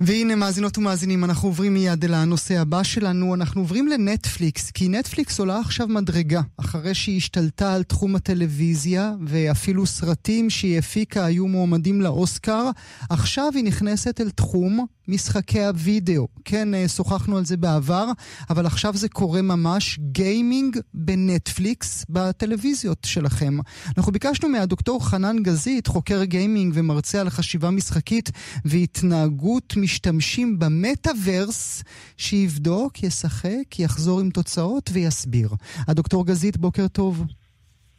והנה מאזינות ומאזינים, אנחנו עוברים מיד אל הנושא הבא שלנו, אנחנו עוברים לנטפליקס, כי נטפליקס עולה עכשיו מדרגה, אחרי שהיא השתלטה על תחום הטלוויזיה, ואפילו סרטים שהיא הפיקה היו מועמדים לאוסקר, עכשיו היא נכנסת אל תחום משחקי הוידאו. כן, אה, שוחחנו על זה בעבר, אבל עכשיו זה קורה ממש גיימינג בנטפליקס בטלוויזיות שלכם. אנחנו ביקשנו מהדוקטור חנן גזית, חוקר גיימינג ומרצה על חשיבה משחקית והתנהגות משתמשים במטאוורס, שיבדוק, ישחק, יחזור עם תוצאות ויסביר. הדוקטור גזית, בוקר טוב.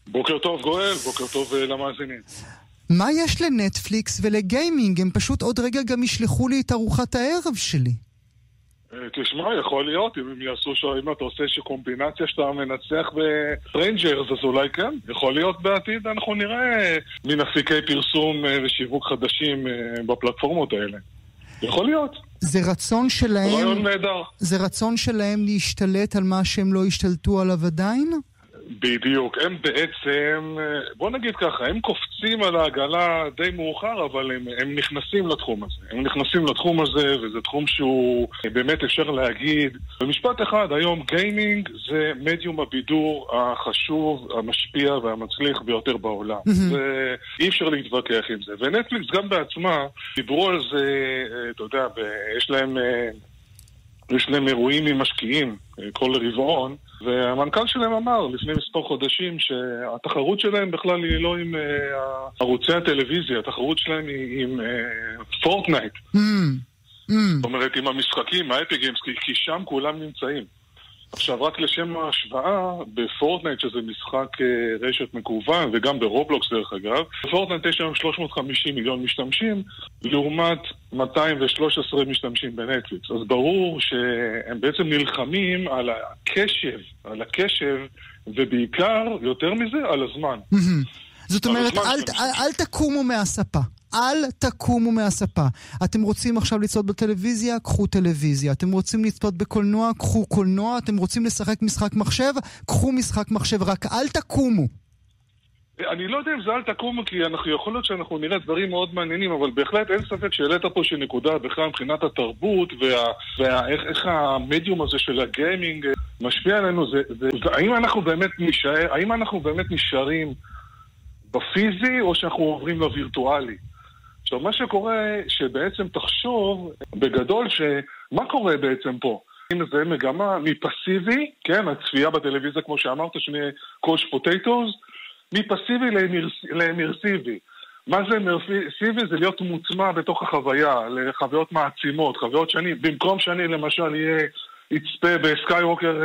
בוקר טוב גואל, בוקר טוב אה, למאזינים. מה יש לנטפליקס ולגיימינג? הם פשוט עוד רגע גם ישלחו לי את ארוחת הערב שלי. אה, תשמע, יכול להיות, אם הם יעשו, ש... אם אתה עושה איזושהי קומבינציה שאתה מנצח ב Strangers, אז אולי כן. יכול להיות בעתיד, אנחנו נראה מין אפיקי פרסום אה, ושיווק חדשים בפלטפורמות האלה. יכול להיות. זה רצון שלהם... רעיון נהדר. זה רצון שלהם להשתלט על מה שהם לא השתלטו עליו עדיין? בדיוק. הם בעצם, בוא נגיד ככה, הם קופצים על העגלה די מאוחר, אבל הם, הם נכנסים לתחום הזה. הם נכנסים לתחום הזה, וזה תחום שהוא באמת אפשר להגיד. במשפט אחד, היום גיימינג זה מדיום הבידור החשוב, המשפיע והמצליח ביותר בעולם. ואי אפשר להתווכח עם זה. ונטפליקס גם בעצמה דיברו על זה, אתה יודע, יש להם... יש להם אירועים עם משקיעים כל רבעון, והמנכ"ל שלהם אמר לפני מספר חודשים שהתחרות שלהם בכלל היא לא עם אה, ערוצי הטלוויזיה, התחרות שלהם היא עם פורטנייט. אה, ממ, ממ. זאת אומרת, עם המשחקים, ה Epic Games, כי שם כולם נמצאים. עכשיו, רק לשם ההשוואה, בפורטנייט, שזה משחק אה, רשת מקוון, וגם ברובלוקס דרך אגב, בפורטנייט יש היום 350 מיליון משתמשים, לעומת 213 משתמשים בנטפליקס. אז ברור שהם בעצם נלחמים על הקשב, על הקשב, ובעיקר, יותר מזה, על הזמן. זאת אומרת, אל, אל, אל תקומו מהספה. אל תקומו מהספה. אתם רוצים עכשיו לצפות בטלוויזיה? קחו טלוויזיה. אתם רוצים לצפות בקולנוע? קחו קולנוע. אתם רוצים לשחק משחק מחשב? קחו משחק מחשב. רק אל תקומו. אני לא יודע אם זה אל תקומו, כי אנחנו, יכול להיות שאנחנו נראה דברים מאוד מעניינים, אבל בהחלט אין ספק שהעלית פה איזושהי נקודה בכלל מבחינת התרבות ואיך המדיום הזה של הגיימינג משפיע עלינו. זה, זה, זה, האם אנחנו באמת נשאר, האם אנחנו באמת נשארים בפיזי או שאנחנו עוברים לווירטואלי? עכשיו, מה שקורה, שבעצם תחשוב בגדול שמה קורה בעצם פה? אם זה מגמה מפסיבי, כן, הצפייה בטלוויזיה, כמו שאמרת, שנהיה couch potatoes, מפסיבי לאמרסיבי. מה זה אמרסיבי? זה להיות מוטמע בתוך החוויה, לחוויות מעצימות, חוויות שאני, במקום שאני למשל אהיה, אצפה בסקייווקר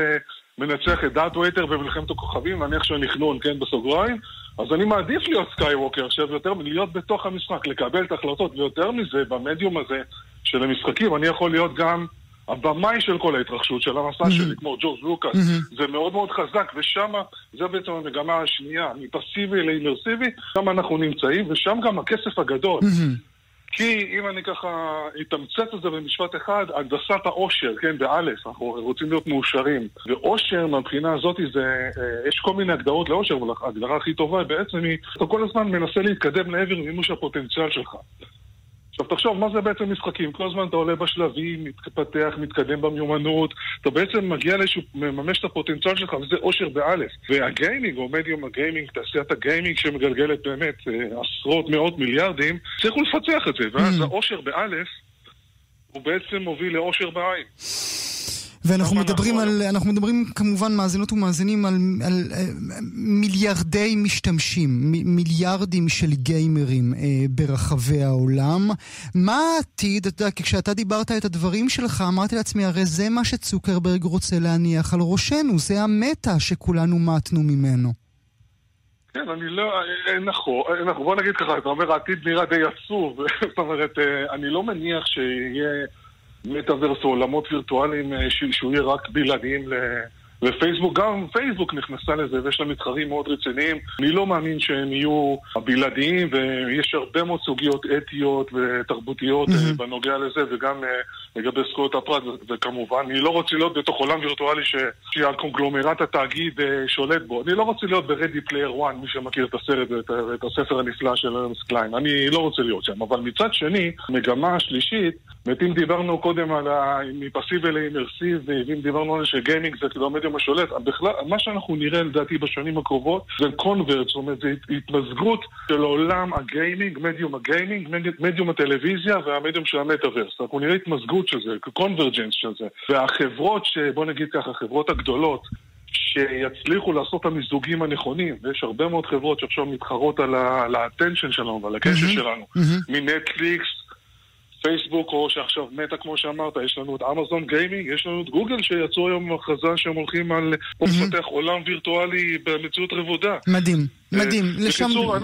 מנצח את דארת' ויידר במלחמת הכוכבים, נניח שאני חנון, כן, בסוגריים, אז אני מעדיף להיות סקייווקר עכשיו יותר מלהיות בתוך המשחק, לקבל את ההחלטות, ויותר מזה, במדיום הזה של המשחקים, אני יכול להיות גם הבמאי של כל ההתרחשות, של המסע ממ-הממ. שלי, כמו ג'ורג' לוקאס, ממ-הממ. זה מאוד מאוד חזק, ושם, זה בעצם המגמה השנייה, מפסיבי לאימרסיבי, שם אנחנו נמצאים, ושם גם הכסף הגדול. Mm-hmm. כי אם אני ככה אתמצת את זה במשפט אחד, הנדסת העושר, כן, באלף, אנחנו רוצים להיות מאושרים. ועושר מהבחינה הזאת זה, אה, יש כל מיני הגדרות לעושר, אבל ההגדרה הכי טובה בעצם היא, אתה כל הזמן מנסה להתקדם לעבר מימוש הפוטנציאל שלך. עכשיו תחשוב, מה זה בעצם משחקים? כל הזמן אתה עולה בשלבים, מתפתח, מתקדם במיומנות, אתה בעצם מגיע לאיזשהו, מממש את הפוטנציאל שלך, וזה אושר באלף. והגיימינג, או מדיום הגיימינג, תעשיית הגיימינג שמגלגלת באמת אה, עשרות, מאות מיליארדים, צריכו לפצח את זה, ואז mm. האושר באלף הוא בעצם מוביל לאושר בעין. ואנחנו מדברים על, אנחנו מדברים כמובן מאזינות ומאזינים על, על, על אה, מיליארדי משתמשים, מ, מיליארדים של גיימרים אה, ברחבי העולם. מה העתיד, אתה יודע, כשאתה דיברת את הדברים שלך, אמרתי לעצמי, הרי זה מה שצוקרברג רוצה להניח על ראשנו, זה המטה שכולנו מתנו ממנו. כן, אני לא, אה, נכון, נכון, בוא נגיד ככה, אתה אומר העתיד נראה די עצוב, זאת אומרת, אני לא מניח שיהיה... מטאוורס או עולמות וירטואליים אה, שהוא יהיה רק בלעדיים ופייסבוק, גם פייסבוק נכנסה לזה ויש לה מתחרים מאוד רציניים. אני לא מאמין שהם יהיו הבלעדיים ויש הרבה מאוד סוגיות אתיות ותרבותיות mm-hmm. בנוגע לזה וגם לגבי זכויות הפרט, וכמובן, אני לא רוצה להיות בתוך עולם וירטואלי ש... שהקונגלומרט התאגיד אה, שולט בו. אני לא רוצה להיות ב Ready Player One, מי שמכיר את הסרט ואת את הספר הנפלא של ארנסט קליין. אני לא רוצה להיות שם. אבל מצד שני, מגמה השלישית, באמת אם דיברנו קודם על ה... מפסיבי ל immersive, ואם דיברנו על שגיימינג זה כאילו המדיום השולט, בכלל, מה שאנחנו נראה לדעתי בשנים הקרובות זה convergence, זאת אומרת, זה התמזגות של עולם הגיימינג, מדיום הגיימינג, מדיום הטלוויזיה והמדיום של המטאוורס. אנחנו נראה התמזגות של זה, convergence של זה. והחברות, בוא נגיד ככה, החברות הגדולות, שיצליחו לעשות את המיזוגים הנכונים, ויש הרבה מאוד חברות שעכשיו מתחרות על ה attention שלנו ועל הקשר ממ-הממ, שלנו, ממ-הממ. מנטפליקס, פייסבוק, או שעכשיו מטא, כמו שאמרת, יש לנו את אמזון גיימינג, יש לנו את גוגל שיצאו היום הכרזה שהם הולכים על לפתח עולם וירטואלי במציאות רבודה. מדהים, מדהים. בקיצור,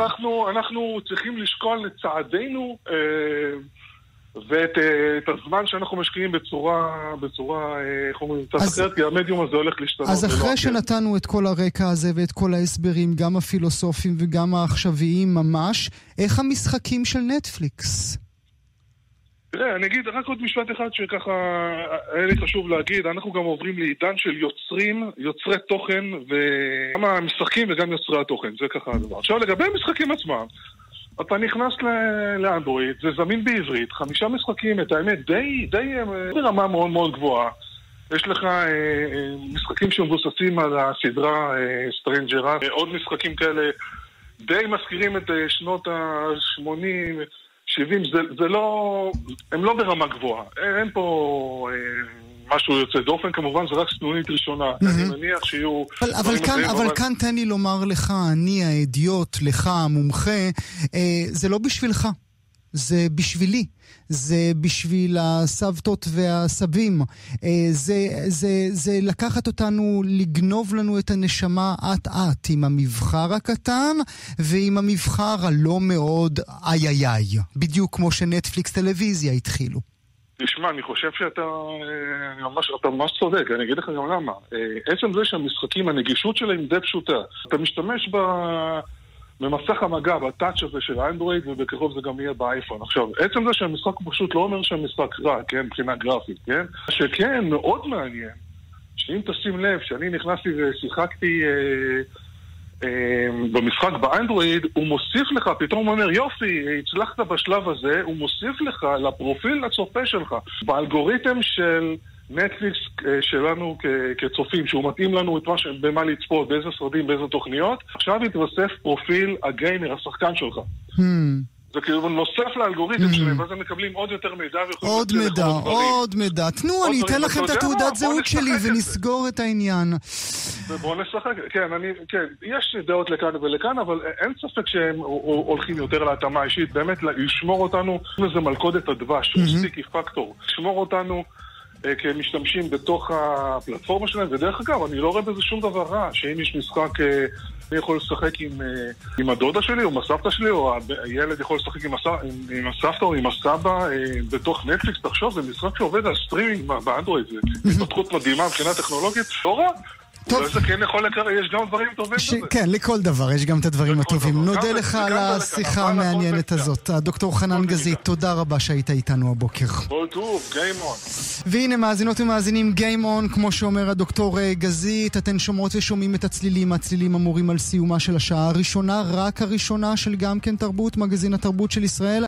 אנחנו צריכים לשקול את צעדינו ואת uh, הזמן שאנחנו משקיעים בצורה, בצורה, אה, איך אומרים, קצת אחרת, כי המדיום הזה הולך להשתנות. אז אחרי שנתנו את כל הרקע הזה ואת כל ההסברים, גם הפילוסופיים וגם העכשוויים ממש, איך המשחקים של נטפליקס? תראה, אני אגיד רק עוד משפט אחד שככה היה לי חשוב להגיד, אנחנו גם עוברים לעידן של יוצרים, יוצרי תוכן, וגם המשחקים וגם יוצרי התוכן, זה ככה הדבר. עכשיו לגבי המשחקים עצמם, אתה נכנס לאנדרואיד, זה זמין בעברית, חמישה משחקים, את האמת, די, די אה, ברמה מאוד מאוד גבוהה. יש לך אה, אה, משחקים שמבוססים על הסדרה אה, Stranger, עוד משחקים כאלה די מזכירים את אה, שנות ה-80, 70, זה, זה לא... הם לא ברמה גבוהה. אין פה... אה, משהו יוצא דופן, כמובן זה רק סנונית ראשונה. Mm-hmm. אני מניח שיהיו... אבל, אבל, כאן, אבל, אבל כאן תן לי לומר לך, אני האדיוט, לך המומחה, אה, זה לא בשבילך. זה בשבילי, זה בשביל הסבתות והסבים, אה, זה, זה, זה לקחת אותנו, לגנוב לנו את הנשמה אט-אט עם המבחר הקטן ועם המבחר הלא מאוד איי איי איי, בדיוק כמו שנטפליקס טלוויזיה התחילו. תשמע, אני חושב שאתה אה, ממש, אתה ממש צודק, אני אגיד לך גם למה. אה, עצם זה שהמשחקים, הנגישות שלהם די פשוטה. אתה משתמש ב... במסך המגע, בטאץ' הזה של האנדרואיד, ובקרוב זה גם יהיה באייפון. עכשיו, עצם זה שהמשחק פשוט לא אומר שהמשחק רע, כן, מבחינה גרפית, כן? שכן, מאוד מעניין, שאם תשים לב, שאני נכנסתי ושיחקתי... אה, אמ, במשחק באנדרואיד, הוא מוסיף לך, פתאום הוא אומר, יופי, הצלחת בשלב הזה, הוא מוסיף לך לפרופיל הצופה שלך. באלגוריתם של נטפליקס אה, שלנו כצופים, שהוא מתאים לנו את מה ש... במה לצפות, באיזה סרטים, באיזה תוכניות, עכשיו יתווסף פרופיל הגיימר, השחקן שלך. Hmm. זה כאילו נוסף לאלגוריתם mm. שלהם, ואז הם מקבלים עוד יותר מידע עוד מידע, עוד מידע. תנו, אני אתן לכם את התעודת זהות שלי ונסגור את העניין. ובואו נשחק, כן, אני, כן, יש דעות לכאן ולכאן, אבל אין ספק שהם הולכים יותר להתאמה אישית, באמת לשמור אותנו, זה מלכודת הדבש, ה sticky factor, לשמור אותנו אה, כמשתמשים בתוך הפלטפורמה שלהם, ודרך אגב, אני לא רואה בזה שום דבר רע, שאם יש משחק, אה, אני יכול לשחק עם, אה, עם הדודה שלי או עם הסבתא שלי, או הילד יכול לשחק עם, הסב, עם, עם הסבתא או עם הסבא בתוך נטפליקס, תחשוב, זה משחק שעובד על סטרימינג באנדרואיד, זה התפתחות מדהימה מבחינה טכנולוגית, לא רע. טוב. אולי זה כן יכול לקרות, יש גם דברים טובים ש... בזה. כן, לכל דבר, יש גם את הדברים הטובים. נודה לך על השיחה המעניינת הזאת. הדוקטור חנן גזית, תודה רבה שהיית איתנו הבוקר. כל טוב, Game On. והנה, מאזינות ומאזינים, Game On, כמו שאומר הדוקטור אה, גזית, אתן שומעות ושומעים את הצלילים, הצלילים אמורים על סיומה של השעה הראשונה, רק הראשונה של גם כן תרבות, מגזין התרבות של ישראל.